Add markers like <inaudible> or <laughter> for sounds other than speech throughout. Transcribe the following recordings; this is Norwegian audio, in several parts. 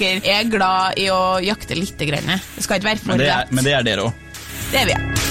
dere er glad i å jakte litt. Grann. Det skal ikke være for Men det er, lett. men det er dere òg. Det er vi, ja.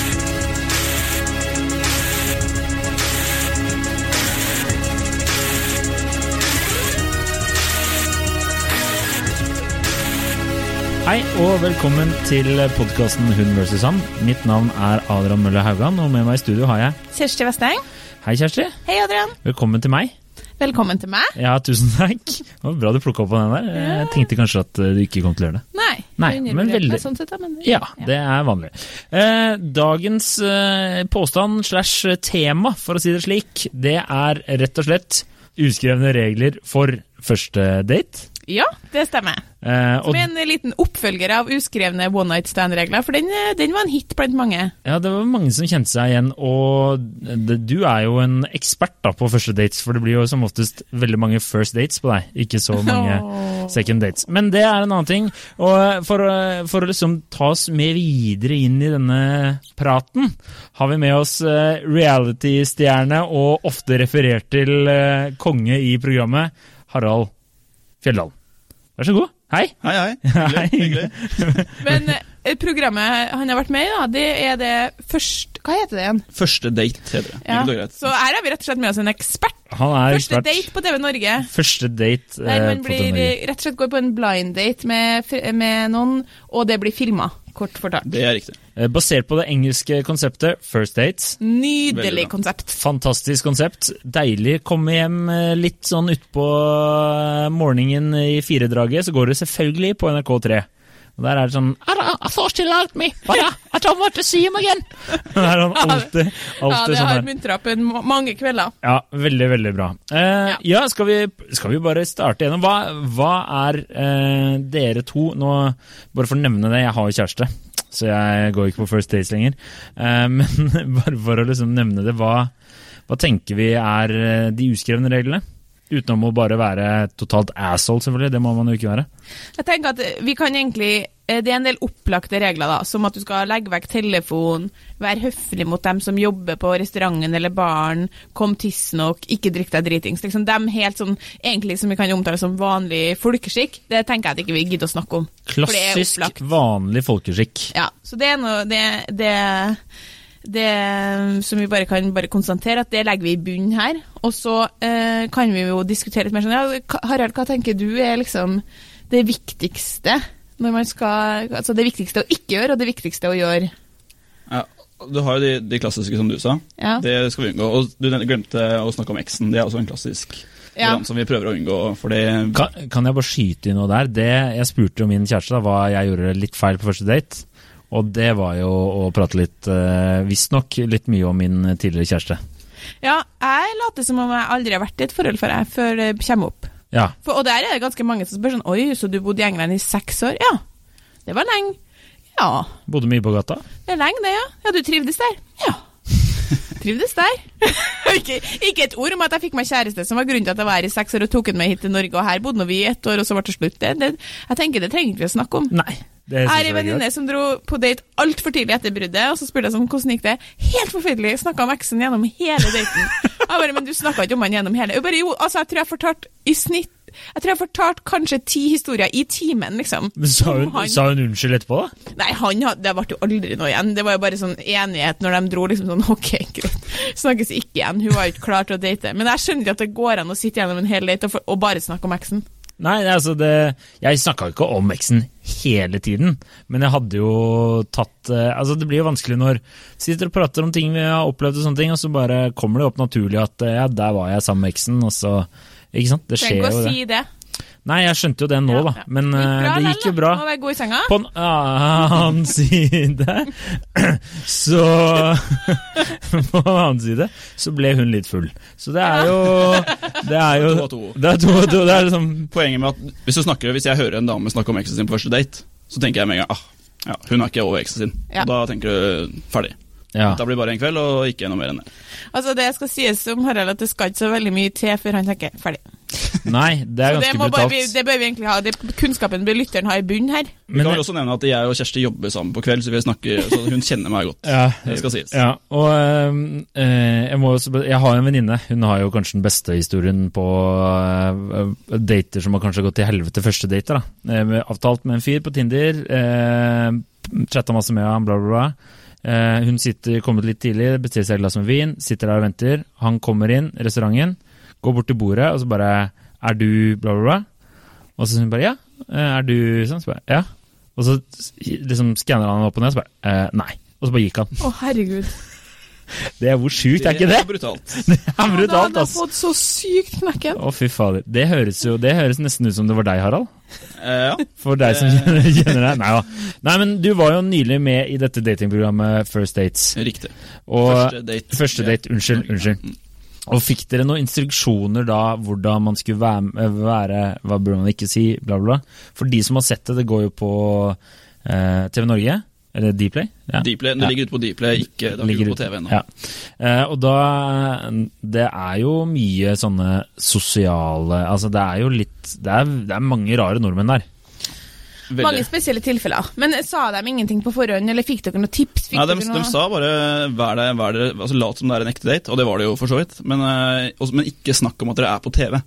Hei og velkommen til podkasten Hund vs. han Mitt navn er Adrian Mølle Haugan, og med meg i studio har jeg Kjersti Vesteng. Hei, Kjersti. Hei, Adrian. Velkommen til meg. Velkommen til meg. Ja, tusen takk. Det var bra du plukka opp på den der. Jeg tenkte kanskje at eh, du ikke kom til å gjøre det. Nei, Nei, men veldig- Sånn sett, men, Ja, det er vanlig. Eh, dagens eh, påstand slash tema, for å si det slik, det er rett og slett uskrevne regler for første date. Ja, det stemmer. Eh, Som er en liten oppfølger av uskrevne one night stand-regler, for den, eh, den var en hit blant mange. Ja, det var mange som kjente seg igjen, og det, du er jo en ekspert da på første dates, for det blir jo som oftest veldig mange first dates på deg, ikke så mange oh. second dates. Men det er en annen ting, og for, å- for å liksom ta oss med videre inn i denne praten, har vi med oss eh, reality-stjerne og ofte referert til eh, konge i programmet, Harald Fjelldal. Vær så god. Hei. Hei, hei. <laughs> Hyggelig. hyggelig. <laughs> Men eh, programmet han har vært med i, da, det er det først Hva heter det igjen? Første date, heter det. Ja. det. Så her har vi rett og slett med oss en ekspert. Han er Første ekspert. date på TV Norge. Første date Der eh, man på blir, TV Norge. rett og slett går på en blind date med, med noen, og det blir filma, kort fortalt. Det er riktig. Eh, Basert på det engelske konseptet First Dates. Nydelig konsept. Fantastisk konsept. Deilig. Komme hjem eh, litt sånn utpå eh, morgenen i firedraget, så går det selvfølgelig på NRK3. Og der er det sånn Jeg får I alt meg, liked me, Jeg don't want to see det er han alltid, Ja, det sånn har muntra opp en mange kvelder. Ja, veldig, veldig bra. Eh, ja, skal, vi, skal vi bare starte gjennom? Hva, hva er eh, dere to Nå, bare for å nevne det, jeg har jo kjæreste, så jeg går ikke på First Days lenger. Eh, <laughs> men bare for å liksom nevne det, hva, hva tenker vi er eh, de uskrevne reglene? Utenom å bare være totalt asshole, selvfølgelig. Det må man jo ikke være. Jeg tenker at vi kan egentlig eh, Det er en del opplagte regler, da, som at du skal legge vekk telefon, være høflig mot dem som jobber på restauranten eller baren, kom tidsnok, ikke drikk deg dritings. Liksom dem helt sånn, egentlig som vi kan omtale som vanlig folkeskikk, det tenker jeg at ikke vi gidder å snakke om. Klassisk, vanlig folkeskikk. Ja, så det er noe det, det, det som vi bare kan bare konstatere, at det legger vi i bunnen her. Og så eh, kan vi jo diskutere litt mer sånn ja, Harald, hva tenker du er liksom det viktigste når man skal Altså det viktigste å ikke gjøre, og det viktigste å gjøre? Ja, du har jo de, de klassiske, som du sa. Ja. Det skal vi unngå. Og du glemte å snakke om eksen. Det er også en klassisk Ja. som vi prøver å unngå. For Kan, kan jeg bare skyte inn noe der? Det, jeg spurte jo min kjæreste da, hva jeg gjorde litt feil på første date. Og det var jo å prate litt, uh, visstnok litt mye om min tidligere kjæreste. Ja, jeg later som om jeg aldri har vært i et forhold før, jeg, før det kommer opp. Ja, For, og der er det ganske mange som spør sånn Oi, så du bodde i England i seks år? Ja. Det var lenge. Ja. bodde mye på gata. Det er lenge, det, ja. Ja, du trivdes der? Ja. Trivdes der. <laughs> ikke, ikke et ord om at jeg fikk meg kjæreste, som var grunnen til at jeg var her i seks år og tok henne med hit til Norge, og her bodde vi i ett år, og så ble det slutt. Det, det, jeg tenker det trenger ikke vi å snakke om. Nei. Det Jeg er en venninne som dro på date altfor tidlig etter bruddet, og så spurte jeg sånn, hvordan gikk det? Helt forferdelig. Snakka om eksen gjennom hele daten. Jeg bare, men du snakka ikke om han gjennom hele. Jeg bare, jo, altså, jeg tror jeg fortalte i snitt Jeg tror jeg fortalte kanskje ti historier i timen, liksom. Men sa hun, han- sa hun unnskyld etterpå, da? Nei, han hadde, det ble jo aldri noe igjen. Det var jo bare sånn enighet når de dro liksom sånn <laughs> OK, greit. Snakkes ikke igjen. Hun var jo ikke klar til å date. Men jeg skjønner ikke at det går an å sitte gjennom en hel date og, for, og bare snakke om eksen. Nei, altså det, jeg snakka ikke om eksen hele tiden, men jeg hadde jo tatt eh, Altså Det blir jo vanskelig når vi sitter og prater om ting vi har opplevd, og sånne ting, og så bare kommer det opp naturlig at eh, ja, der var jeg sammen med eksen, og så Ikke sant? Det skjer Trenger ikke jo å det. si det. Nei, jeg skjønte jo det nå, Ja, da, det men bra, det gikk jo bra. Må være god i senga. På en annen <laughs> side så <laughs> På en annen side så ble hun litt full. Så det er jo Det er jo To og to. Det er to og to. Det er liksom Poenget med at hvis, du snakker, hvis jeg hører en dame snakke om eksen sin på første date, så tenker jeg med en gang ah, ja, hun er ikke over eksen sin. Ja. Og da tenker du ferdig. Ja. Da blir det bare en kveld, og ikke noe mer enn det. Altså Det skal sies om Harald at det skal ikke så veldig mye til før han tenker ferdig. <laughs> Nei, det er Så det, ganske må bare, brutalt. det bør vi egentlig ha. Det, kunnskapen bør lytteren ha i bunnen her. Vi kan det- vel også nevne at jeg og Kjersti jobber sammen på kveld, så, vi snakker, så hun kjenner meg godt. <laughs> Ja, Det skal sies. Ja, og eh, jeg, må også, jeg har en venninne. Hun har jo kanskje den beste historien på øh, dater som har kanskje gått til helvete første dater. da. Eh, avtalt med en fyr på Tinder. øh, Chatta masse med ham, bla, bla, bla. Eh, hun sitter kommet litt tidlig, bestiller seg et glass med vin, sitter der og venter. Han kommer inn restauranten, går bort til bordet og så bare Er du bla, bla, bla? Og så sier hun bare ja. Eh, Er du sånn? Så bare ja. Og så liksom skanner han opp og ned, og så bare eh, nei. Og så bare gikk han. Å, herregud. Det er hvor sjukt, er ikke det? Det er brutalt. <laughs> Det er Han brutalt, hadde ass. fått så sykt knekken. Å, fy fader. Det høres jo Det høres nesten ut som det var deg, Harald. Eh, ja. For deg som kjenner, <laughs> kjenner deg. Nei da. Nei, men du var jo nylig med i dette datingprogrammet First Dates. Riktig. Og Første date. Første date, unnskyld, unnskyld. Mm. Og fikk dere noen instruksjoner da hvordan man skulle være, være Hva burde man ikke si, bla, bla. For de som har sett det, det går jo på eh, TV Norge, eller Dplay. Ja. Dplay, det Ja. ligger ute på Dplay, ikke, det Ligger ut på. TV ennå. Ja. Eh, og da Det er jo mye sånne sosiale Altså, det er jo litt Det er, det er mange rare nordmenn der. Veldig. Mange spesielle tilfeller. Men sa de ingenting på forhånd, eller fikk dere noen tips? Fikk Nei, de, dere noe? de sa bare vær det, vær det, altså, lat som det er en ekte date, og det var det jo for så vidt. Men, eh, også, men ikke snakk om at dere er på TV.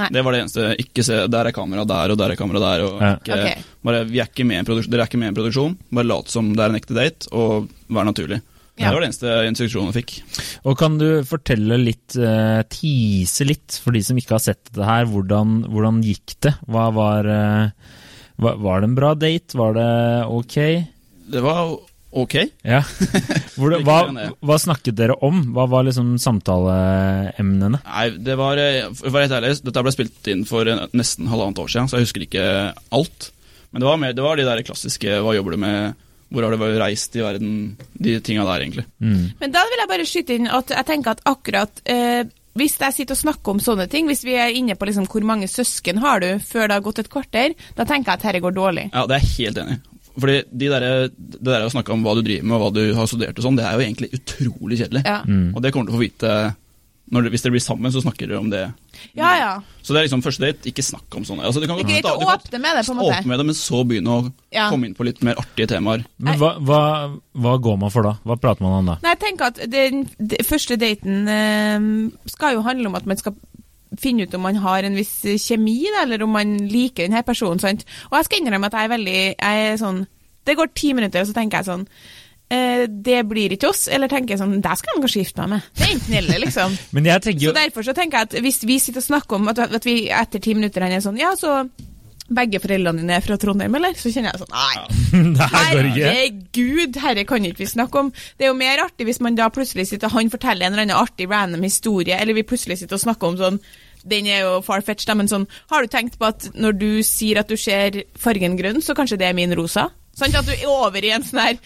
Nei. Det var det eneste. Ikke se der er kamera der, og der er kamera der. Og ikke, okay. bare, vi er ikke med i dere er ikke med i en produksjon. Bare lat som det er en ekte date, og vær naturlig. Ja. Det var det eneste instruksjonen vi fikk. Og kan du fortelle litt, uh, tease litt, for de som ikke har sett det her, hvordan, hvordan gikk det? Hva var uh, var, var det en bra date? Var det ok? Det var ok. Ja. <laughs> Hvor det, hva, hva snakket dere om? Hva var liksom samtaleemnene? Nei, det var eh, For å være helt ærlig, dette ble spilt inn for eh, nesten halvannet år siden, så jeg husker ikke alt. Men det var, mer, det var de der klassiske Hva jobber du med? Hvor har du reist i verden? De tinga der, egentlig. Mm. Men da vil jeg bare skyte inn at jeg tenker at akkurat eh, hvis jeg sitter og snakker om sånne ting, hvis vi er inne på liksom hvor mange søsken har du før det har gått et kvarter, da tenker jeg at dette går dårlig. Ja, det er jeg helt enig i. Fordi de der, det der å snakke om hva du driver med og hva du har studert og sånn, det er jo egentlig utrolig kjedelig. Ja, Mm. Og det kommer du til å få vite når det, Hvis dere blir sammen, så snakker dere om det. ja. ja. Så det er liksom første date, ikke snakk om sånne. Altså, du kan, ikke, kan åpne med det, på en måte. Åpne med det, men så begynne å Ja. komme inn på litt mer artige temaer. Men hva, hva, hva går man for da? Hva prater man om da? Nei, jeg tenker at den, den første daten øh, skal jo handle om at man skal finne ut om man har en viss kjemi, da, eller om man liker denne personen. Sant? Og jeg skal innrømme at jeg er veldig jeg er sånn, Det går ti minutter, og så tenker jeg sånn eh, Det blir ikke oss. Eller tenker jeg sånn Det skal jeg kanskje gifte meg med. Det er enten eller, liksom. <laughs> Men jeg tenker Så derfor så tenker jeg at hvis vi sitter og snakker om at, at vi etter ti minutter han er sånn Ja, så begge foreldrene dine er fra Trondheim, eller? Så kjenner jeg sånn Nei. <laughs> Herregud, herre kan ikke vi snakke om. Det er jo mer artig hvis man da plutselig sitter Han forteller en eller annen artig random historie, eller vi plutselig sitter og snakker om sånn den er jo far-fetched, men sånn Har du tenkt på at når du sier at du ser fargen grønn, så kanskje det er min rosa? Sånn at du er over i en sånn her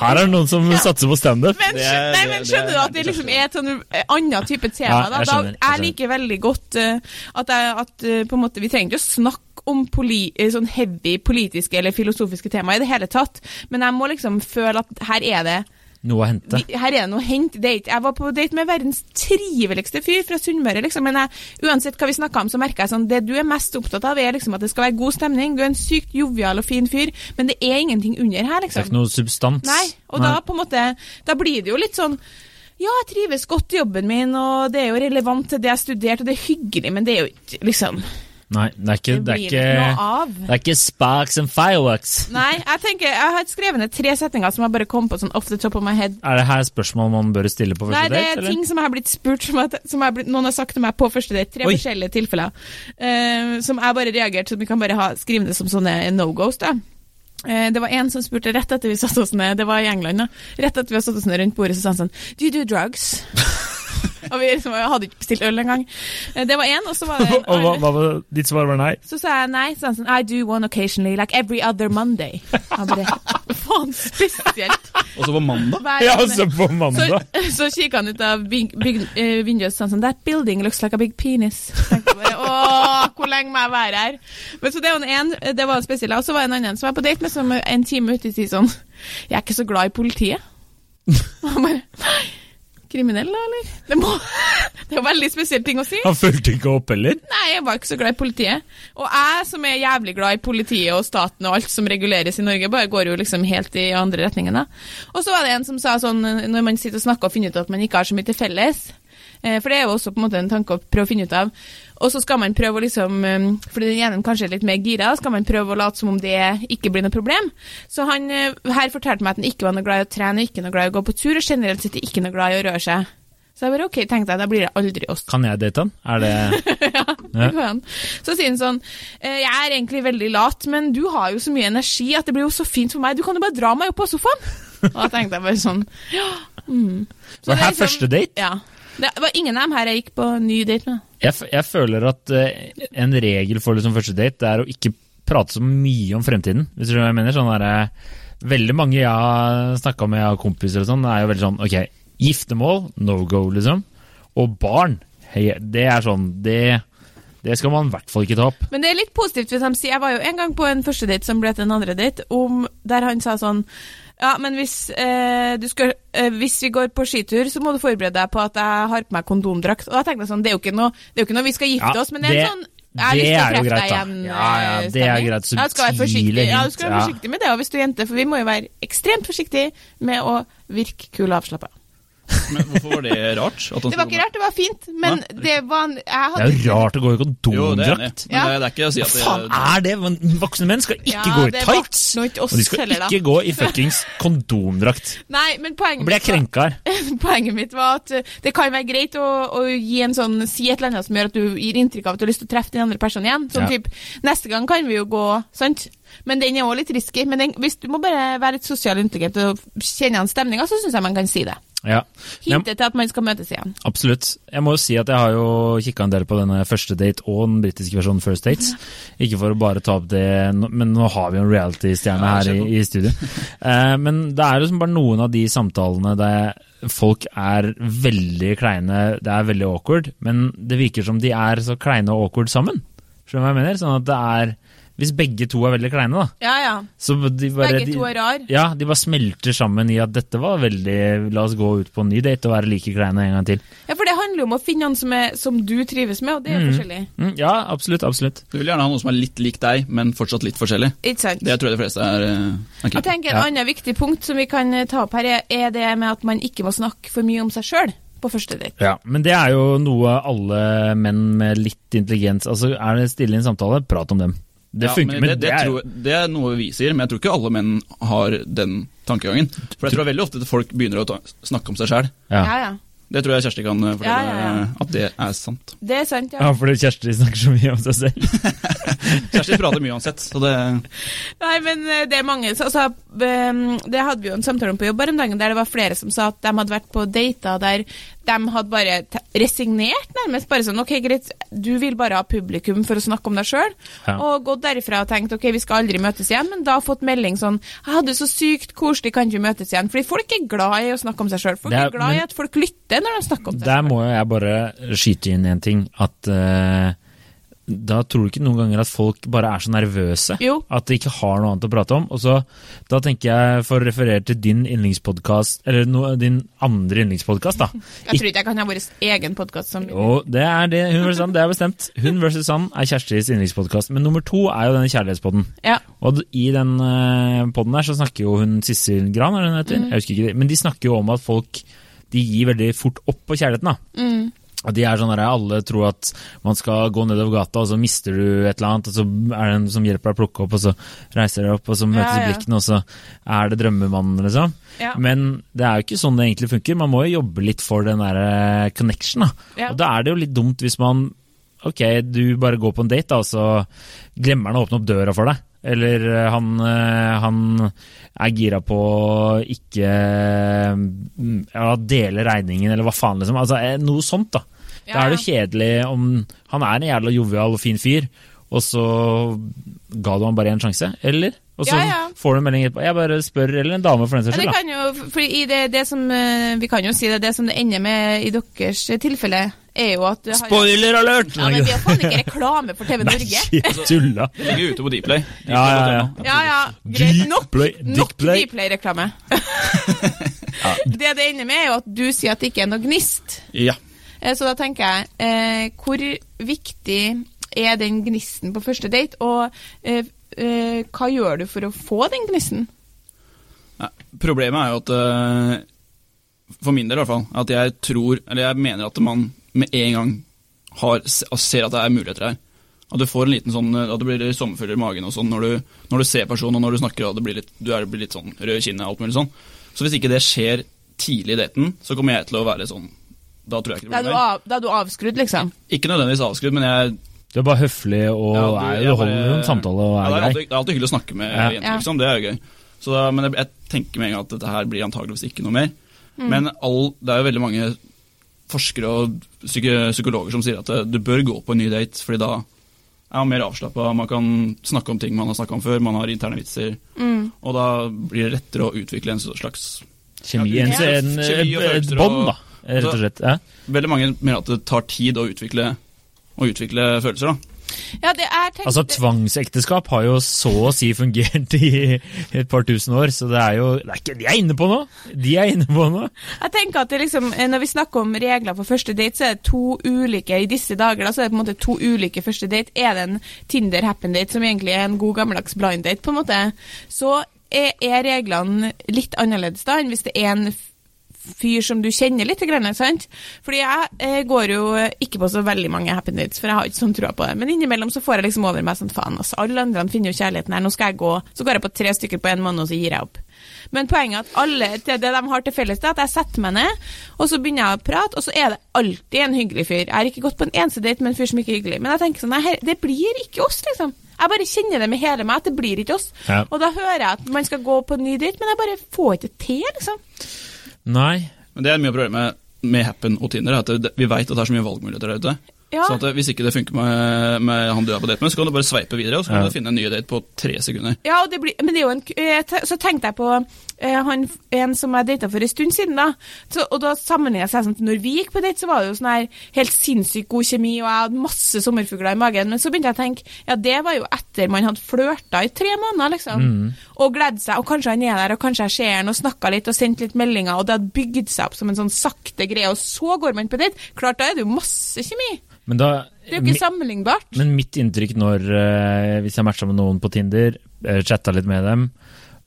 Her er det noen som satser på standup. men, Det er- nei, det- men det skjønner er du at det liksom er et sånn eh, annet type tema? Ja, da? jeg da skjønner, jeg jeg liker veldig godt uh, at, jeg, at uh, på en måte, vi trenger ikke å snakke om poli, eh, sånn heavy politiske eller filosofiske temaer i det hele tatt, men jeg må liksom føle at her er det Noe å hente. her er det noe å hente. Date. Jeg var på date med verdens triveligste fyr fra Sunnmøre, liksom. Men jeg, uansett hva vi snakka om, så merka jeg sånn Det du er mest opptatt av, er liksom at det skal være god stemning. Du er en sykt jovial og fin fyr, men det er ingenting under her, Det er liksom. ikke noe substans. Nei, og da på en måte Da blir det jo litt sånn ja, jeg trives godt i jobben min, og det er jo relevant til det jeg studerte, studert, og det er hyggelig, men det er jo ikke liksom Nei, det er ikke, Det det er blir ikke, ikke noe av. det er ikke sparks and fireworks. Nei, jeg tenker Jeg har skrevet ned tre setninger som jeg bare kom på sånn off the top of my head. Er det her spørsmål man bør stille på Nei, første det date? er eller? ting som jeg har blitt spurt som, jeg, som jeg blitt, noen har sagt til meg på første date. Tre Oi. forskjellige tilfeller. Uh, som jeg bare reagerte som vi kan bare ha, skrive det som sånne no-goes. da. Eh, Det var en som spurte rett etter vi satte oss ned, det var i England, da. Rett etter vi hadde satt oss ned rundt bordet, så sa han sånn Do you do drugs? <laughs> og vi liksom, hadde ikke bestilt øl engang. Eh, Det var én, og så var det en <laughs> Og hva, hva var ditt svar? var nei? Så sa jeg nei, så han sånn I do one occasionally, like every other Monday. Han bare Faen, spesielt. Og så på mandag Ja, også på mandag. så, så kikker han ut av byg, byg, eh, vinduet han sånn That building looks like a big penis. Bare, Åh, hvor lenge må jeg være her? Men så det var en, en det var en spesiell. Og så var det en annen som var på date med som en time ute i sier sånn Jeg er ikke så glad i politiet. Og han bare Nei, kriminell, da, eller? Det, må, <laughs> det er veldig spesiell ting å si. Han fulgte ikke opp heller? Nei, jeg var ikke så glad i politiet. Og jeg som er jævlig glad i politiet og staten og alt som reguleres i Norge, bare går jo liksom helt i andre retningen, da. Og så var det en som sa sånn, når man sitter og snakker og finner ut at man ikke har så mye til felles eh, For det er jo også på en måte en tanke å prøve å finne ut av. Og så skal man prøve å liksom eh, Fordi den ene kanskje er litt mer gira, skal man prøve å late som om det ikke blir noe problem. Så han eh, her fortalte meg at han ikke var noe glad i å trene, ikke noe glad i å gå på tur, og generelt sett ikke noe glad i å røre seg. Så jeg bare ok, tenkte jeg, da blir det aldri oss. Kan jeg date han? Er det <laughs> ja, det kan han. Så sier han sånn «Eh, Jeg er egentlig veldig lat, men du har jo så mye energi at det blir jo så fint for meg. Du kan jo bare dra meg opp på sofaen. Og da tenkte jeg bare sånn Ja. Mm. Så Var det er her liksom- første date? Ja. Det var ingen av dem her jeg gikk på ny date med. Jeg, jeg føler at uh, en regel for liksom første date er å ikke prate så mye om fremtiden. Hvis du jeg mener. Sånn der, eh, veldig mange jeg har snakka med av kompiser og sånn, er jo veldig sånn ok, giftermål, no go, liksom. Og barn, hei, det er sånn det, det skal man i hvert fall ikke ta opp. Men det er litt positivt hvis de sier Jeg var jo en gang på en første date som ble til en andre date, om, der han sa sånn ja, men hvis, eh, du skal, eh, hvis vi går på skitur, så må du forberede deg på at jeg har på meg kondomdrakt. Og da tenkte jeg sånn, det er jo ikke noe, det er jo ikke noe vi skal gifte Ja, oss, men det er en sånn jeg har det lyst til å er treffe deg igjen. Ja, ja, eh, det er greit. greit. Ja, du skal være forsiktig, ja, du skal være forsiktig med det, og hvis du er jente, for vi må jo være ekstremt forsiktige med å virke kule og avslappa. Men hvorfor var det rart? At Det var ikke rart, det var fint, men Nei. det var en- jeg Det er jo rart å gå i kondomdrakt. Ja. det, det er ikke å si Hva at det faen er det? Voksne menn skal ikke Ja, gå i tights! Og de skal heller, ikke gå i fuckings kondomdrakt. Nei, men poenget blir jeg krenka her. <laughs> Poenget mitt var at eh, det kan være greit å, å gi en sånn, si et eller annet som gjør at du gir inntrykk av at du har lyst til å treffe den andre personen igjen. Sånn Ja. typ, neste gang kan vi jo gå, sant? Men den er òg litt risky. Men den, hvis du må bare være litt sosial intelligent og kjenne igjen stemninga, så syns jeg man kan si det. Ja. Hintet til at man skal møtes igjen. absolutt. Jeg må jo si at jeg har jo kikka en del på denne første date og den britiske versjonen First Dates. Ikke for å bare ta opp det, men nå har vi jo en reality-stjerne her i, i studio. <laughs> Eh, men det er liksom bare noen av de samtalene der folk er veldig kleine, det er veldig awkward, men det virker som de er så kleine og awkward sammen. Skjønner du hva jeg mener? Sånn at det er Hvis begge to er veldig kleine, da. Ja, ja. Så de bare, Begge to er rar. Ja, de bare smelter sammen i at dette var veldig La oss gå ut på en ny date og være like kleine en gang til. Ja, for det handler jo om å finne noen som, er, som du trives med, og det er Mm. forskjellig. Mm, ja, absolutt. absolutt. Du vil gjerne ha noen som er litt lik deg, men fortsatt litt forskjellig. Ikke sant? Det tror jeg de fleste er, er Jeg tenker En Ja. annen viktig punkt som vi kan eh, ta opp her, er- er det med at man ikke må snakke for mye om seg sjøl på første date. Ja, Men det er jo noe alle menn med litt intelligens Altså, Er det stille i en samtale, prat om dem. Det Ja, funker, men det, det, det er tror, det er noe vi sier, men jeg tror ikke alle menn har den tankegangen. For jeg tror veldig ofte at folk begynner å ta, snakke om seg sjæl. ja. Ja, ja. Det tror jeg Kjersti kan eh, fortelle Ja, ja, ja. eh, at det er sant. Det er sant, ja. ja, fordi Kjersti snakker så mye om seg selv. <laughs> Kjersti prater mye uansett, så det Nei, men eh, det er mange så, altså, Det hadde vi jo en samtale om på jobb her om dagen, der det var flere som sa at de hadde vært på dater der de hadde bare resignert, nærmest. Bare sånn OK, greit, du vil bare ha publikum for å snakke om deg sjøl. Ja. Og gått derifra og tenkt OK, vi skal aldri møtes igjen, men da fått melding sånn Jeg hadde så sykt koselig, kan ikke møtes igjen? Fordi folk er glad i å snakke om seg sjøl. Folk er, er- glad i at folk lytter når de snakker om seg Der selv. må jeg bare skyte inn en ting. At eh, da tror du ikke noen ganger at folk bare er så nervøse. Jo. At de ikke har noe annet å prate om. Og så, Da tenker jeg, for å referere til din yndlingspodkast, eller no, din andre yndlingspodkast, da. <laughs> Jeg tror ikke jeg kan ha vår egen podkast som Jo, det er det. Hun versus han, det er bestemt. Hun versus han er Kjerstis yndlingspodkast. Men nummer to er jo denne kjærlighetspodden. Ja. Og i den uh, podden her så snakker jo hun Sissel Gran, er det hun heter? Mm. Jeg husker ikke det. Men de snakker jo om at folk de gir veldig fort opp på kjærligheten. da. Mm. De er sånn der, Alle tror at man skal gå nedover gata, og så mister du et eller annet, og så er det en som hjelper deg å plukke opp, og så reiser deg opp, og så møtes Ja, ja. blikkene, og så er det drømmemannen, liksom. Ja. Men det er jo ikke sånn det egentlig funker. Man må jo jobbe litt for den der eh, connection. da. Og da er det jo litt dumt hvis man Ok, du bare går på en date, da, og så glemmer han å åpne opp døra for deg. Eller eh, han, eh, han er gira på å ikke mm, ja, dele regningen, eller hva faen, liksom. Altså, eh, noe sånt, da. Ja, Da er det kjedelig om Han er en jævla jovial og fin fyr, og så ga du ham bare én sjanse, eller? Og så Ja, ja. får du en melding etterpå. Jeg bare spør, eller en dame for den saks Ja, det kan jo, for i det, det som, vi kan jo si det, det som det ender med i deres tilfelle, er jo at Spoiler alert! Ja, men vi har faen ikke reklame for TV Norge. <laughs> Nei, tulla. Det ligger ute på Dplay. Ja, ja, ja. Ja, ja, greit nok. Nok. Dplay-reklame. <laughs> Det det ender med, er jo at du sier at det ikke er noe gnist. Ja. Eh, Så da tenker jeg, eh, hvor viktig er den gnisten på første date, og eh, eh, hva gjør du for å få den gnisten? Problemet er jo at eh, For min del i hvert fall At jeg tror Eller jeg mener at man med en gang har, ser at det er muligheter her. At du får en liten sånn At det blir sommerfugler i magen og sånn når du, når du ser personen og når du snakker og det blir litt, du er, blir litt sånn rød i kinnet og alt mulig sånn. Så hvis ikke det skjer tidlig i daten, så kommer jeg til å være sånn Da tror jeg ikke det er blir du, mer. da er du avskrudd, liksom. Ikke nødvendigvis avskrudd, men jeg Du er bare høflig og Ja, er, jeg du holder jo en samtale og ja, er det, er grei. alltid, det er alltid hyggelig å snakke med Ja. jenter, liksom. Det er jo gøy. Så men jeg, jeg tenker med en gang at dette her blir antageligvis ikke noe mer. Mm. Men all, det er jo veldig mange forskere og psykologer som sier at du bør gå på en ny date, fordi da er man mer avslappa, man kan snakke om ting man har snakka om før, man har interne vitser, Mm. og da blir det lettere å utvikle en slags Kjemi, Ja, en, et følelser bånd, da, rett og slett. Ja. Veldig mange mener at det tar tid å utvikle, å utvikle følelser, da. Ja, det er tenkt, Altså, tvangsekteskap har jo så å si fungert i et par tusen år, så det er jo det er ikke, De er inne på noe! De er inne på noe! Jeg tenker at det liksom, eh, Når vi snakker om regler for første date, så er det to ulike i disse dager. Da, så er det på en måte to ulike første date. Er det en Tinder happen date, som egentlig er en god gammeldags blind date, på en måte, så er, reglene litt annerledes da enn hvis det er en fyr som du kjenner litt. Sant? Fordi jeg eh, går jo ikke på så veldig mange happy dates, for jeg har ikke sånn trua på det. Men innimellom så får jeg liksom over meg sånn faen, altså. Alle andre finner jo kjærligheten her, nå skal jeg gå. Så går jeg på tre stykker på en måned, og så gir jeg opp. Men poenget er at alle, det de har til felles, er at jeg setter meg ned, og så begynner jeg å prate, og så er det alltid en hyggelig fyr. Jeg har ikke gått på en eneste date med en fyr som ikke er hyggelig. Men jeg tenker sånn, nei, det blir ikke oss, liksom. Jeg bare kjenner det med hele meg at det blir ikke oss. Ja. Og da hører jeg at man skal gå på en ny date, men jeg bare får ikke til, liksom. Nei. Men det er mye av problemet med Happen og Tinder, er at vi vet at det er så mye valgmuligheter der ute. Ja. Så at hvis ikke det funker med, med han du er på date med, så kan du bare sveipe videre, og så kan Ja. du finne en ny date på tre sekunder. Ja, og det blir, men det er jo en eh, Så tenkte jeg på eh, han, en som jeg data for en stund siden, da. Så, og da sammenlignet jeg seg sånn, Når vi gikk på date, så var det jo sånn her helt sinnssykt god kjemi, og jeg hadde masse sommerfugler i magen. Men så begynte jeg å tenke ja, det var jo etter man hadde flørta i tre måneder, liksom. Og gledd seg, og kanskje han er der, og kanskje jeg ser han og snakka litt og sendt litt meldinger, og det hadde bygd seg opp som en sånn sakte greie, og så går man på date. Klart, da er det jo masse kjemi. Men da Det er jo ikke sammenlignbart. Men mitt inntrykk når uh, Hvis jeg matcha med noen på Tinder, uh, chatta litt med dem,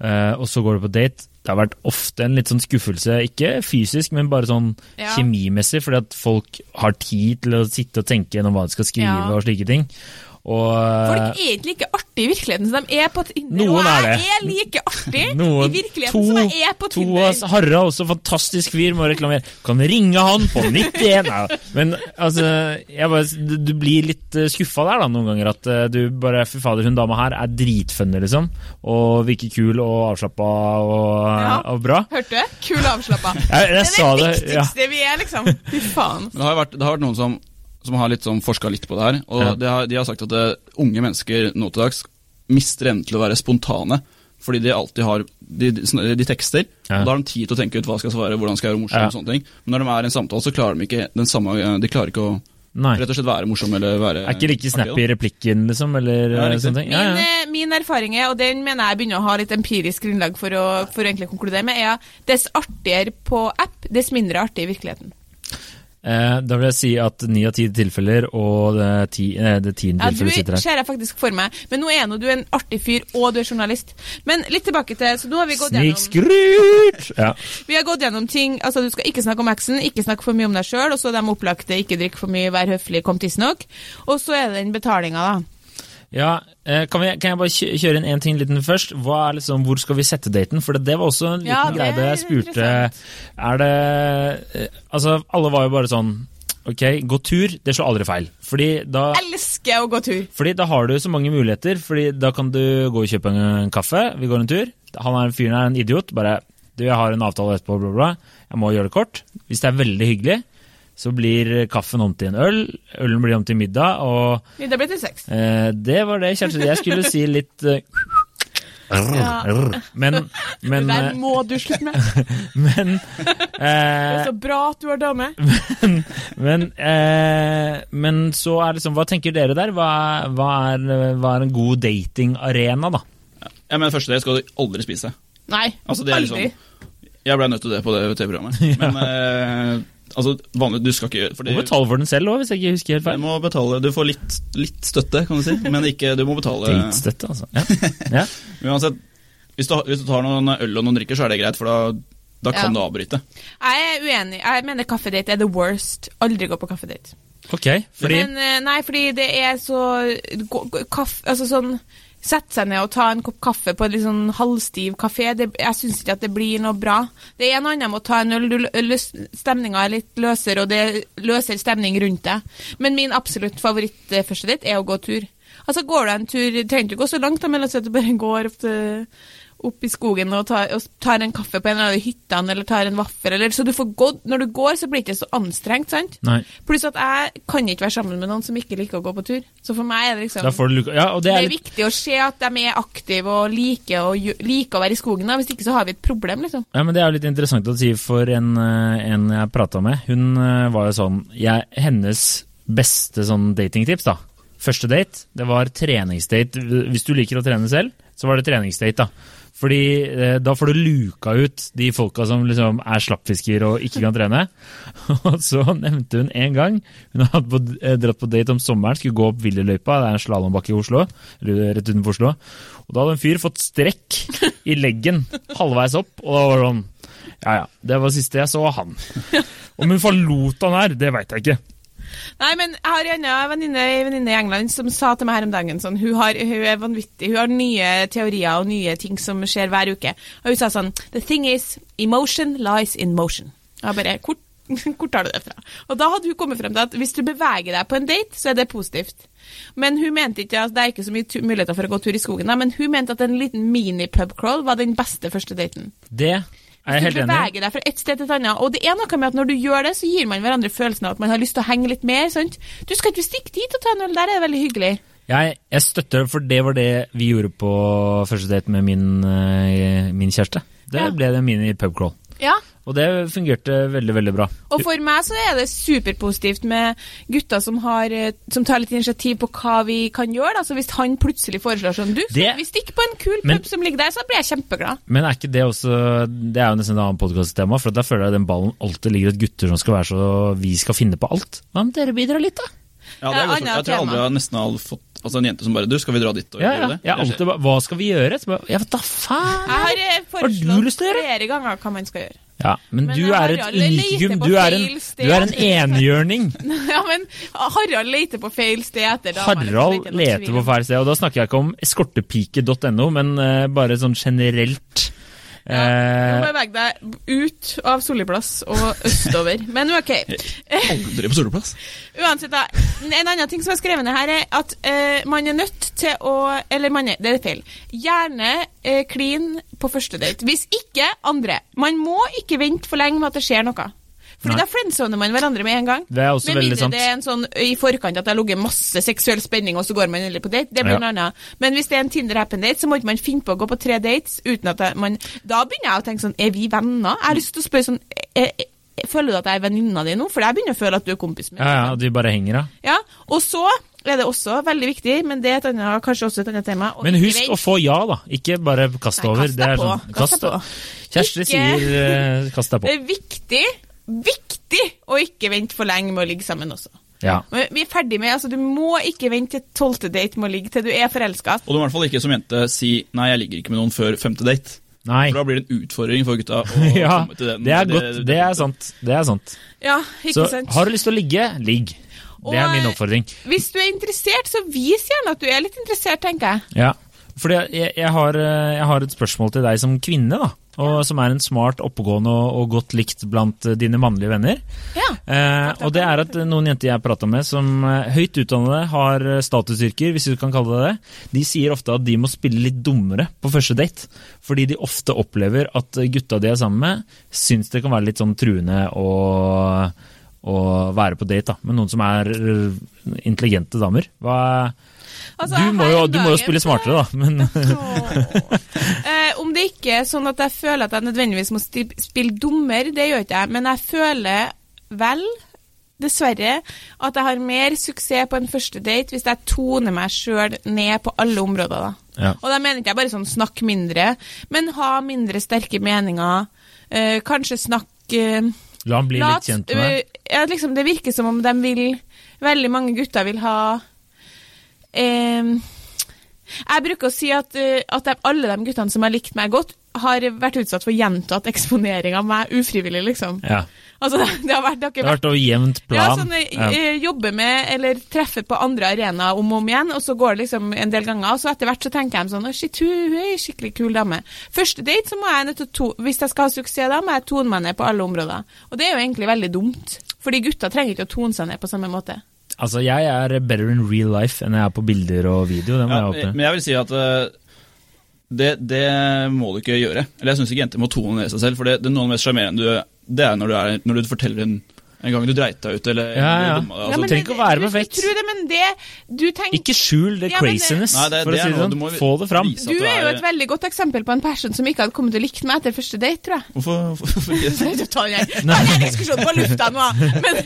uh, og så går du på date Det har vært ofte en litt sånn skuffelse, ikke fysisk, men bare sånn Ja. kjemimessig, fordi at folk har tid til å sitte og tenke gjennom hva de skal skrive Ja. og slike ting. Og eh, Folk er ikke like artige i virkeligheten som de er på Tinder. Noen er det. og jeg er like artig <laughs> noen, i virkeligheten som jeg er på to Tinder. av oss, Harra også fantastisk fyr, må reklamere. Kan ringe han på <laughs> 91 Nei, Men altså, jeg bare, du, du blir litt uh, skuffa der da, noen ganger. At eh, du bare Fy fader, hun dama her er dritfunny, liksom. Og virker kul og avslappa og, Ja. og bra. Hørte du? Kul og avslappa. <laughs> Jeg, jeg, Det er det viktigste Ja. vi er, liksom. Fy faen. Men det har vært, det har vært noen som, som har litt sånn forska litt på det her, og Ja. de, har, de har sagt at det, unge mennesker nå til dags mister evnen til å være spontane. Fordi de alltid har De, de, de tekster, Ja. og da har de tid til å tenke ut hva skal svare, hvordan skal jeg være morsom Ja. og sånne ting. Men når de er i en samtale, så klarer de ikke den samme De klarer ikke å Nei. rett og slett være morsom eller være Er ikke like snappy i replikken, liksom, eller Ja, eh, sånne ting? Ja, Min, ja. Min, min erfaring er, og den mener jeg begynner å ha litt empirisk grunnlag for å, for å egentlig konkludere med, er at dess artigere på app, dess mindre artig i virkeligheten. Eh, da vil jeg si at ni av ti tilfeller, og det, ti, eh, det tiende Ja, tilfellet sitter her. Du ser jeg faktisk for meg. Men nå er nå du en artig fyr, og du er journalist. Men litt tilbake til Så nå har vi gått gjennom! <laughs> Ja. Vi har gått gjennom ting Altså, du skal ikke snakke om eksen, ikke snakke for mye om deg sjøl, og så de opplagte ikke drikk for mye, vær høflig, kom tidsnok. Og så er det den betalinga, da. Ja, eh, kan, vi, kan jeg bare kjøre inn en ting liten først? Liksom, hvor skal vi sette daten? For det, det var også en liten Ja, greie da jeg spurte. Er det eh, Altså, alle var jo bare sånn Ok, gå tur, det slår aldri feil. Fordi da, Elsker å gå tur. fordi da har du så mange muligheter. Fordi da kan du gå og kjøpe en, en kaffe, vi går en tur. Han er fyren er en idiot. Bare du, jeg har en avtale etterpå, bla, bla. Jeg må gjøre det kort. Hvis det er veldig hyggelig, så blir kaffen om til en øl. Ølen blir om til middag, og Middag blir til sex. Eh, det var det, Kjersti. Jeg skulle si litt eh, Ja. Men, men, det der eh, må du slutte med. <laughs> men, Det eh, er så bra at du har dame. <laughs> men, eh, men så er det sånn, hva tenker dere der? Hva, er- hva, er, hva er en god datingarena, da? Jeg mener første date skal du aldri spise. Nei, Altså, det er aldri. liksom Jeg ble nødt til det på det TV-programmet. <laughs> Men eh, altså, vanlig, du skal ikke gjøre fordi må betale for den selv òg, hvis jeg ikke husker helt du må betale, du får litt, litt støtte, kan du si, men ikke, du må betale Dritstøtte, altså. Ja. ja. <laughs> Uansett, hvis du, hvis du tar noen øl og noen drikker, så er det greit, for da, da kan Ja. du avbryte. Jeg er uenig. Jeg mener kaffedate er the worst. Aldri gå på kaffedate. Ok, fordi Men eh, nei, fordi det er så kaff, Altså sånn Sette seg ned og ta en kopp kaffe på en litt sånn halvstiv kafé. Det, jeg syns ikke at det blir noe bra. Det er en annen med å ta en øl. Stemninga er litt løsere, og det løser stemning rundt deg. Men min absolutt favoritt ditt første date er å gå tur. Altså Går du en tur, trenger du ikke gå så langt, da, men la oss si at du bare går opp, til, opp i skogen og tar, og tar en kaffe på en eller annen hytte, eller tar en vaffel, eller så du får gått Når du går, så blir det ikke så anstrengt, sant? Nei. Pluss at jeg kan ikke være sammen med noen som ikke liker å gå på tur. Så for meg er det liksom du Ja, og det det er er litt viktig å se at de er aktive og liker gjø- liker å være i skogen. Da. Hvis ikke så har vi et problem, liksom. Ja, men Det er jo litt interessant å si for en, eh, en jeg prata med. Hun eh, var jo sånn jeg, Hennes beste sånn datingtips, da. Første date, det var treningsdate. Hvis du liker å trene selv, så var det treningsdate, da. Fordi eh, da får du luka ut de folka som liksom er slappfisker og ikke kan trene. <laughs> Og så nevnte hun en gang Hun hadde på, eh, dratt på date om sommeren, skulle gå opp Willerløypa, det er en slalåmbakke i Oslo. Eller rett utenfor Oslo. Og da hadde en fyr fått strekk i leggen <laughs> halvveis opp, og da var det sånn Ja ja, det var siste jeg så av han. <laughs> Om hun forlot han her, det veit jeg ikke. Nei, men jeg har en venninne i England som sa til meg her om dagen sånn Hun, har, hun er vanvittig. Hun har nye teorier og nye ting som skjer hver uke. Og hun sa sånn The thing is, emotion lies in motion. Jeg bare Hvor, <laughs> hvor tar du det fra? Og da hadde hun kommet frem til at hvis du beveger deg på en date, så er det positivt. Men hun mente ikke at det er ikke så mye muligheter for å gå tur i skogen, da, men hun mente at en liten mini-pubcrawl var den beste første daten. Det helt du beveger deg fra et sted til et annet. Og det er noe med at når du gjør det, så gir man hverandre følelsen av at man har lyst til å henge litt mer. sant? Du skal ikke stikke dit og ta en øl, der er det veldig hyggelig. Jeg, jeg støtter det, for det var det vi gjorde på første date med min, eh, min kjæreste. Det Ja. ble det mini pubcrawl. Ja, Og det fungerte veldig, veldig bra. Og for meg så er det superpositivt med gutter som, har, eh, som tar litt initiativ på hva vi kan gjøre. Altså hvis han plutselig foreslår sånn Du, Det- vi stikker på en kul Men- pub som ligger der, så blir jeg kjempeglad. Men er ikke det også Det er jo nesten et annet podkasttema, for da føler jeg den ballen alltid ligger hos gutter som skal være så Vi skal finne på alt. Hva om dere bidrar litt, da? Ja, det er godt, jeg tror jeg aldri har nesten aldri fått altså en jente som bare Du, skal vi dra dit og Ja, gjøre det? Jeg har alltid bare Hva skal vi gjøre? Så bare, ja, vet da faen! Jeg har eh, du foreslått lyst til å gjøre? flere ganger hva man skal gjøre. Ja, men, Men du er et unikum. Du er en, du er en enhjørning. <laughs> ja, men Harald leter på feil sted etter liksom, Harald er leter på feil sted, og da snakker jeg ikke om eskortepike.no, men uh, bare sånn generelt. Ja, nå må jeg bevege deg ut av soliplass og østover. <laughs> Men ok. Aldri på soliplass Uansett, da. En annen ting som er skrevet ned her, er at uh, man er nødt til å Eller man er, det er feil. Gjerne klin uh, på første date. Hvis ikke, andre. Man må ikke vente for lenge med at det skjer noe. Fordi Nei. da friendzoner man hverandre med en gang. Det er også Med veldig sant. det er en sånn i forkant at det har ligget masse seksuell spenning, og så går man heller på date. Det blir Ja. noe annet. Men hvis det er en Tinder happen date, så må ikke man finne på å gå på tre dates uten at man Da begynner jeg å tenke sånn Er vi venner? Jeg har lyst til å spørre sånn er, eh, Føler du at jeg er venninna di nå? For jeg begynner å føle at du er kompis med Ja, ja, at vi bare henger, da. ja, og så er det også veldig viktig, men det er et annet, kanskje også et annet tema. Og Men husk å få ja, da. Ikke bare kast Nei, over. kast Det er deg på. sånn, Kast deg på. Kjersti sier eh, kast deg på. <laughs> Det er viktig, viktig å ikke vente for lenge med å ligge sammen også. Ja. Men vi er ferdig med, altså Du må ikke vente til tolvte date med å ligge til du er forelska. Og du må i hvert fall ikke som jente si 'nei, jeg ligger ikke med noen før femte date'. Nei. For da blir det en utfordring for gutta å <laughs> Ja, komme til den. det er godt. Det er sant. Det er sant. Ja, ikke Så sant? har du lyst til å ligge, ligg. Det er Og, min eh, oppfordring. Hvis du er interessert, så vis gjerne at du er litt interessert, tenker jeg. Ja, fordi jeg, jeg, har, eh, jeg har et spørsmål til deg som kvinne, da. Og som er en smart, oppegående og, godt likt blant eh, dine mannlige venner. Ja. Eh, og det er at noen jenter jeg prata med som eh, høyt utdannede har eh, statusyrker, hvis du kan kalle det det, de sier ofte at de må spille litt dummere på første date. Fordi de ofte opplever at gutta de er sammen med, syns det kan være litt sånn truende å, å være på date da, med noen som er intelligente damer. Hva, Altså, du, må jo, du må jo spille smartere, da, men <laughs> Eh, om det ikke er sånn at jeg føler at jeg nødvendigvis må spille dummer, det gjør ikke jeg, men jeg føler vel dessverre at jeg har mer suksess på en første date hvis jeg toner meg sjøl ned på alle områder. da. Ja. Og da mener ikke jeg bare sånn snakk mindre, men ha mindre sterke meninger. Eh, kanskje snakk eh, La han bli la- litt kjent med deg. Uh, ja, liksom, det virker som om de vil Veldig mange gutter vil ha eh, Jeg bruker å si at, eh, at de, alle de guttene som har likt meg godt, har vært utsatt for gjentatt eksponering av meg ufrivillig, liksom. Ja. Altså, <laughs> det, har vært, det har Det har vært over jevnt ja, plan. sånn, Ja. jeg jobber med, eller treffer på andre arenaer om og om igjen, og så går det liksom en del ganger, og så etter hvert så tenker jeg sånn, shit, hun, er ei skikkelig kul dame. Første date så må jeg nødt til to, hvis jeg skal ha suksess da, må jeg tone meg ned på alle områder. Og det er jo egentlig veldig dumt, fordi gutter trenger ikke å tone seg ned på samme måte. Altså, jeg er better in real life enn jeg er på bilder og video. Det må Ja, jeg håpe. men jeg vil si at eh, det, det må du ikke gjøre. Eller jeg syns ikke jenter må tone ned seg selv, for det, det er noe av det mest sjarmerende du Det er når du, er, når du forteller en, en gang du dreit deg ut, eller Ja, ja. Ja, Altså, men- trenger ikke å være perfekt. Det, men det, du tenk... Ikke skjul det Ja, men craziness, Nei, det- for det å si det sånn. du må Få det fram. vise. at Du du er jo et veldig godt eksempel på en person som ikke hadde kommet til å likt meg etter første date, tror jeg. Hvorfor, hvorfor ikke? <laughs> Nei, du tar den diskusjonen på lufta nå, <laughs> men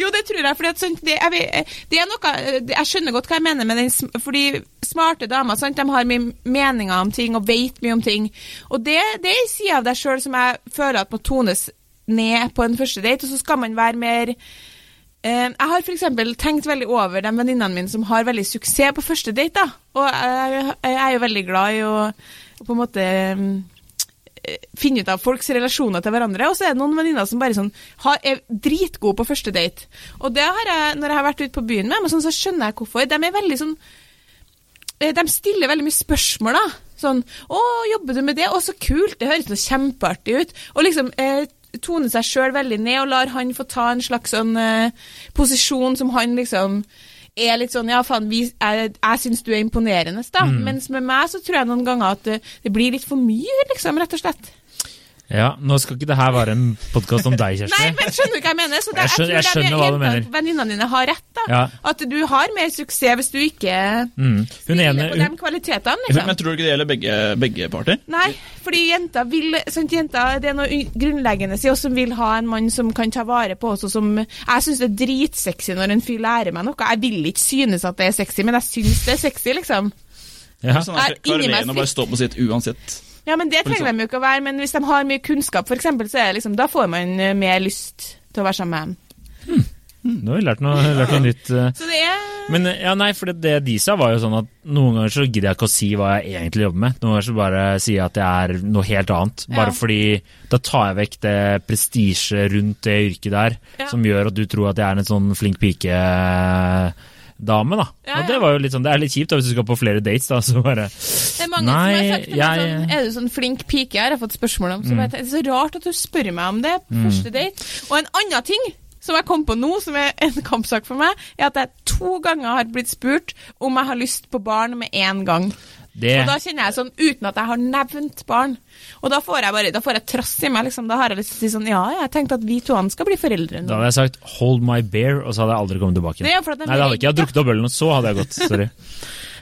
Jo, det tror jeg, fordi at sånn, det, jeg, vet- det er noe Jeg skjønner godt hva jeg mener med den Fordi smarte damer, sant, de har mye meninger om ting og vet mye om ting. Og det, det er en side av deg sjøl som jeg føler at må tones ned på en første date, og så skal man være mer eh, Jeg har f.eks. tenkt veldig over de venninnene mine som har veldig suksess på første date. da. Og jeg, jeg er jo veldig glad i å, på en måte mm, finne ut av folks relasjoner til hverandre. Og så er det noen venninner som bare sånn, har, er dritgode på første date. Og det har jeg, når jeg har vært ute på byen med dem, sånn, så skjønner jeg hvorfor. De er veldig sånn eh, De stiller veldig mye spørsmål, da. Sånn 'Å, jobber du med det? Å, så kult! Det høres så kjempeartig ut.' Og liksom eh, tone seg sjøl veldig ned og lar han få ta en slags sånn uh, posisjon som han liksom er litt sånn Ja, faen, vi, jeg, jeg syns du er imponerende, da. Mens med meg så tror jeg noen ganger at det, det blir litt for mye, liksom, rett og slett. Ja, Nå skal ikke det her være en podkast om deg, Kjersti. Nei, men skjønner du hva jeg mener? Så det, Jeg skjønner- jeg skjønner hva du mener. Venninnene dine har rett, da. Ja. At du har mer suksess hvis du ikke Mm. Hun spiller ene på de kvalitetene, liksom. men tror du ikke det gjelder begge, begge parter? Nei, fordi jenter vil sant, jenter, Det er noe grunnleggende i oss som vil ha en mann som kan ta vare på oss, og som Jeg syns det er dritsexy når en fyr lærer meg noe. Jeg vil ikke synes at det er sexy, men jeg syns det er sexy, liksom. ja. Sånn Er at inni meg Karolene bare står på sitt uansett. Ja, men det Og liksom- trenger de jo ikke å være, men hvis de har mye kunnskap, eksempel, så er det liksom Da får man eh, mer lyst til å være sammen med dem. Nå har vi lært noe, lært noe nytt. eh. Så det er Men eh, ja, nei, for det, det de sa var jo sånn at noen ganger så gidder jeg ikke å si hva jeg egentlig jobber med. Noen ganger så bare sier jeg at jeg er noe helt annet. Bare Ja. fordi da tar jeg vekk det prestisje rundt det yrket der, Ja. som gjør at du tror at jeg er en sånn flink pike-dame, da. Ja, Og det var jo litt sånn, det er litt kjipt da hvis du skal på flere dates, da, så bare Det er mange Nei, som har sagt til meg sånn Er du sånn flink pike? Har jeg fått spørsmål om. Så bare, Det er så rart at du spør meg om det på første date. Og en annen ting som jeg kom på nå, som er en kampsak for meg, er at jeg to ganger har blitt spurt om jeg har lyst på barn med én gang. Det, Og da kjenner jeg sånn, uten at jeg har nevnt barn. Og da får jeg bare, da får jeg trass i meg, liksom. Da har jeg lyst til å si sånn, ja, jeg tenkte at vi to skal bli foreldre Da hadde jeg sagt 'hold my bear', og så hadde jeg aldri kommet tilbake de Nei, det hadde ikke. Jeg drukket opp ølen, og så hadde jeg gått. Sorry. <laughs>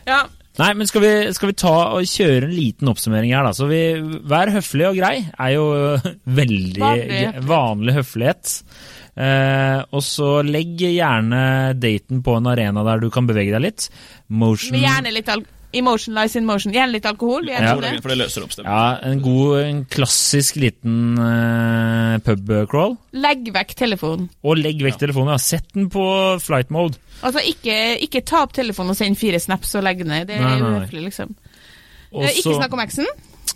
Ja, Nei, men skal vi, skal vi ta og kjøre en liten oppsummering her, da? Så vi, Vær høflig og grei er jo <laughs> veldig Vanlig høflighet. vanlig høflighet. Eh, og så legg gjerne daten på en arena der du kan bevege deg litt. Motion gjerne litt al emotion lies in motion. Gjerne litt alkohol. Ja, det for det løser opp stemmen. Ja, en god, en klassisk liten uh, pubcrawl. Legg vekk telefonen. Og legg vekk telefonen. Ja. Sett den på flight mode. Altså, ikke, ikke ta opp telefonen og send fire snaps og legg den ned. Det er uhøflig, liksom. Og Eh, ikke snakk om eksen.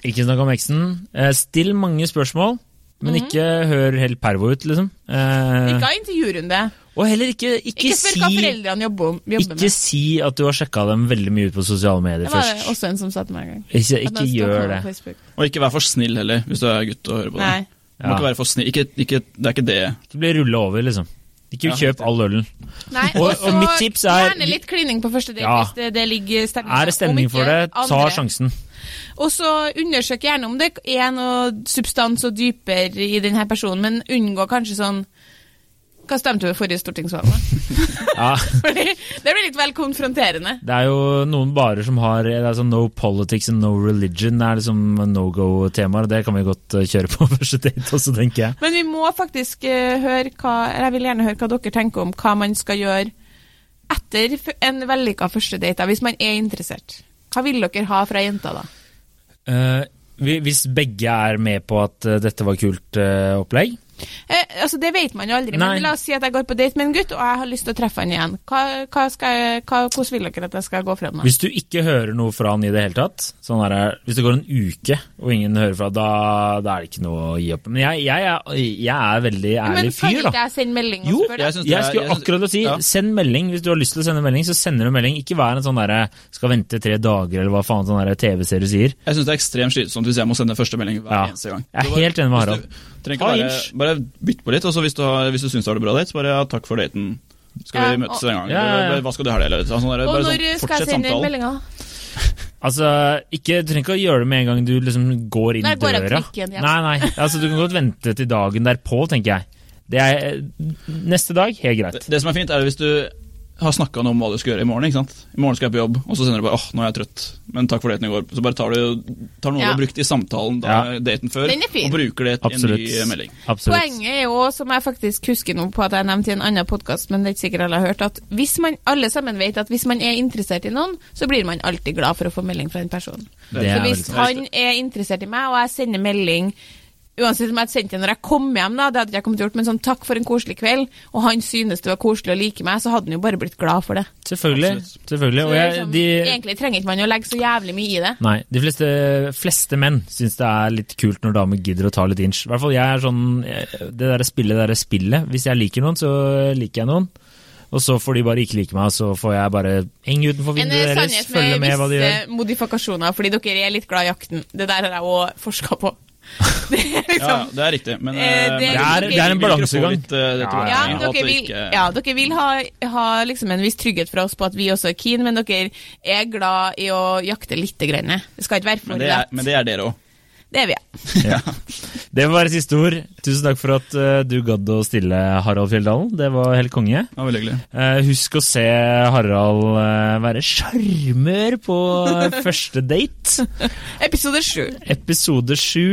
Ikke snakk om eksen. Uh, still mange spørsmål, men ikke hør helt pervo ut, liksom. Uh, Ikke ha intervjurunde. Og heller ikke, ikke, Ikke spør hva si foreldrene jobber, jobber Ikke med. si at du har sjekka dem veldig mye ut på sosiale medier først. Det var det også en som sa til meg en gang. Ikke, ikke gjør det. Og ikke vær for snill heller, hvis du er gutt og hører på det. Nei. Du må Ja. ikke være for snill. Ikke, ikke, det er ikke det. Det blir rulla over, liksom. Ikke Ja. kjøp all ølen. Nei. Og- Og og mitt tips er- gjerne litt klining på første date Ja. hvis det, det ligger stemning Er det stemning for det, ta sjansen. Og så undersøk gjerne om det er noe substans og dypere i denne personen, men unngå kanskje sånn Hva stemte du forrige stortingsvalg? da? <laughs> Ja, <laughs> Fordi det blir litt vel konfronterende. det er jo noen barer som har det sånn no politics and no religion. Det er liksom no go-temaer, og det kan vi godt eh, kjøre på <laughs> første date også, tenker jeg. Men vi må faktisk eh, høre hva eller Jeg vil gjerne høre hva dere tenker om hva man skal gjøre etter en vellykka første date, da, hvis man er interessert. Hva vil dere ha fra jenta, da? Uh, hvis begge er med på at dette var kult uh, opplegg Eh, altså Det vet man jo aldri, Nei. men la oss si at jeg går på date med en gutt, og jeg har lyst til å treffe han igjen. Hva, hva skal jeg, hva, hvordan vil dere at jeg skal gå fra da? Hvis du ikke hører noe fra han i det hele tatt, sånn der, hvis det går en uke og ingen hører fra, da, da er det ikke noe å gi opp. Men jeg, jeg, er, jeg er veldig Men ærlig kan fyr, ikke da. jeg sende melding og Jo, spørre? jeg Jeg skulle akkurat å si, ja. send melding. Hvis du har lyst til å sende melding, så sender du melding. Ikke vær en sånn derre skal vente tre dager, eller hva faen sånn TV-serie sier. Jeg syns det er ekstremt slitsomt hvis jeg må sende første melding hver Ja. eneste gang. Jeg er helt enig med Harald. ikke bare, inch. Bare bytt på litt, og så hvis du, har- hvis du syns det har det bra date, så bare ja, takk for daten. Skal Ja, vi møtes og- en gang? Ja, ja, ja. Eller Hva skal du i helga? Eller sånn, Og når sånn, skal jeg fortsett sende inn meldinga? <laughs> Altså, ikke, Du trenger ikke å gjøre det med en gang du liksom går inn Nei, går døra. Klikken, ja. Nei, nei, altså Du kan godt vente til dagen derpå, tenker jeg. Det er Neste dag, helt greit. Det, det som er fint, er hvis du har snakka noe om hva du skal gjøre i morgen. ikke sant? I morgen skal jeg på jobb, og så sender du bare 'åh, nå er jeg trøtt', men takk for daten i går. Så bare tar du tar noe Ja. du har brukt i samtalen da, Ja. daten før, Den er fin. og bruker det i en ny melding. Absolutt. Poenget er jo, som jeg faktisk husker nå på at jeg nevnte i en annen podkast, men det er ikke sikkert alle har hørt, at hvis man, alle sammen vet at hvis man er interessert i noen, så blir man alltid glad for å få melding fra den personen. Det Så hvis han er interessert i meg, og jeg sender melding Uansett om jeg hadde sendt det når jeg kom hjem, da, det hadde jeg kommet gjort, men sånn takk for en koselig kveld, og han synes det var koselig å like meg, så hadde han jo bare blitt glad for det. Selvfølgelig. Absolutt. selvfølgelig. Og jeg, liksom, de, Egentlig trenger ikke man å legge så jævlig mye i det. nei, de fleste, fleste menn syns det er litt kult når damer gidder å ta litt inch. I hvert fall jeg er sånn Det der spillet, det derre spillet. Hvis jeg liker noen, så liker jeg noen. Og så får de bare ikke like meg, så får jeg bare henge utenfor vinduet deres, følge med med hva de visse modifikasjoner, fordi dere er litt glad i jakten. Det der har jeg òg forska på. <laughs> Det er Ja, liksom det er riktig, men Eh, eh, det- men- Det er- det er en balansegang. litt, det Ja, dere vil, ja, dere vil ha, ha liksom en viss trygghet fra oss på at vi også er keen, men dere er glad i å jakte lite grann. Det skal ikke være for det er, lett. men det er dere òg. Det er vi, ja. <laughs> Det Det var siste ord. Tusen takk for at uh, du gadd å stille, Harald Fjelldalen. Det var helt konge. Ja, veldig hyggelig. Uh, husk å se Harald uh, være sjarmør på <laughs> første date. Episode sju. Episode sju.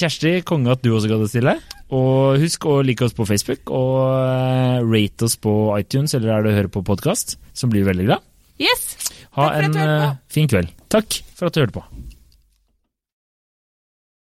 Kjersti, konge at du også gadd å stille. Og husk å like oss på Facebook, og rate oss på iTunes eller der du hører på podkast, som blir veldig glad. Yes. Ha Takk for at en du hørte på. fin kveld. Takk for at du hørte på.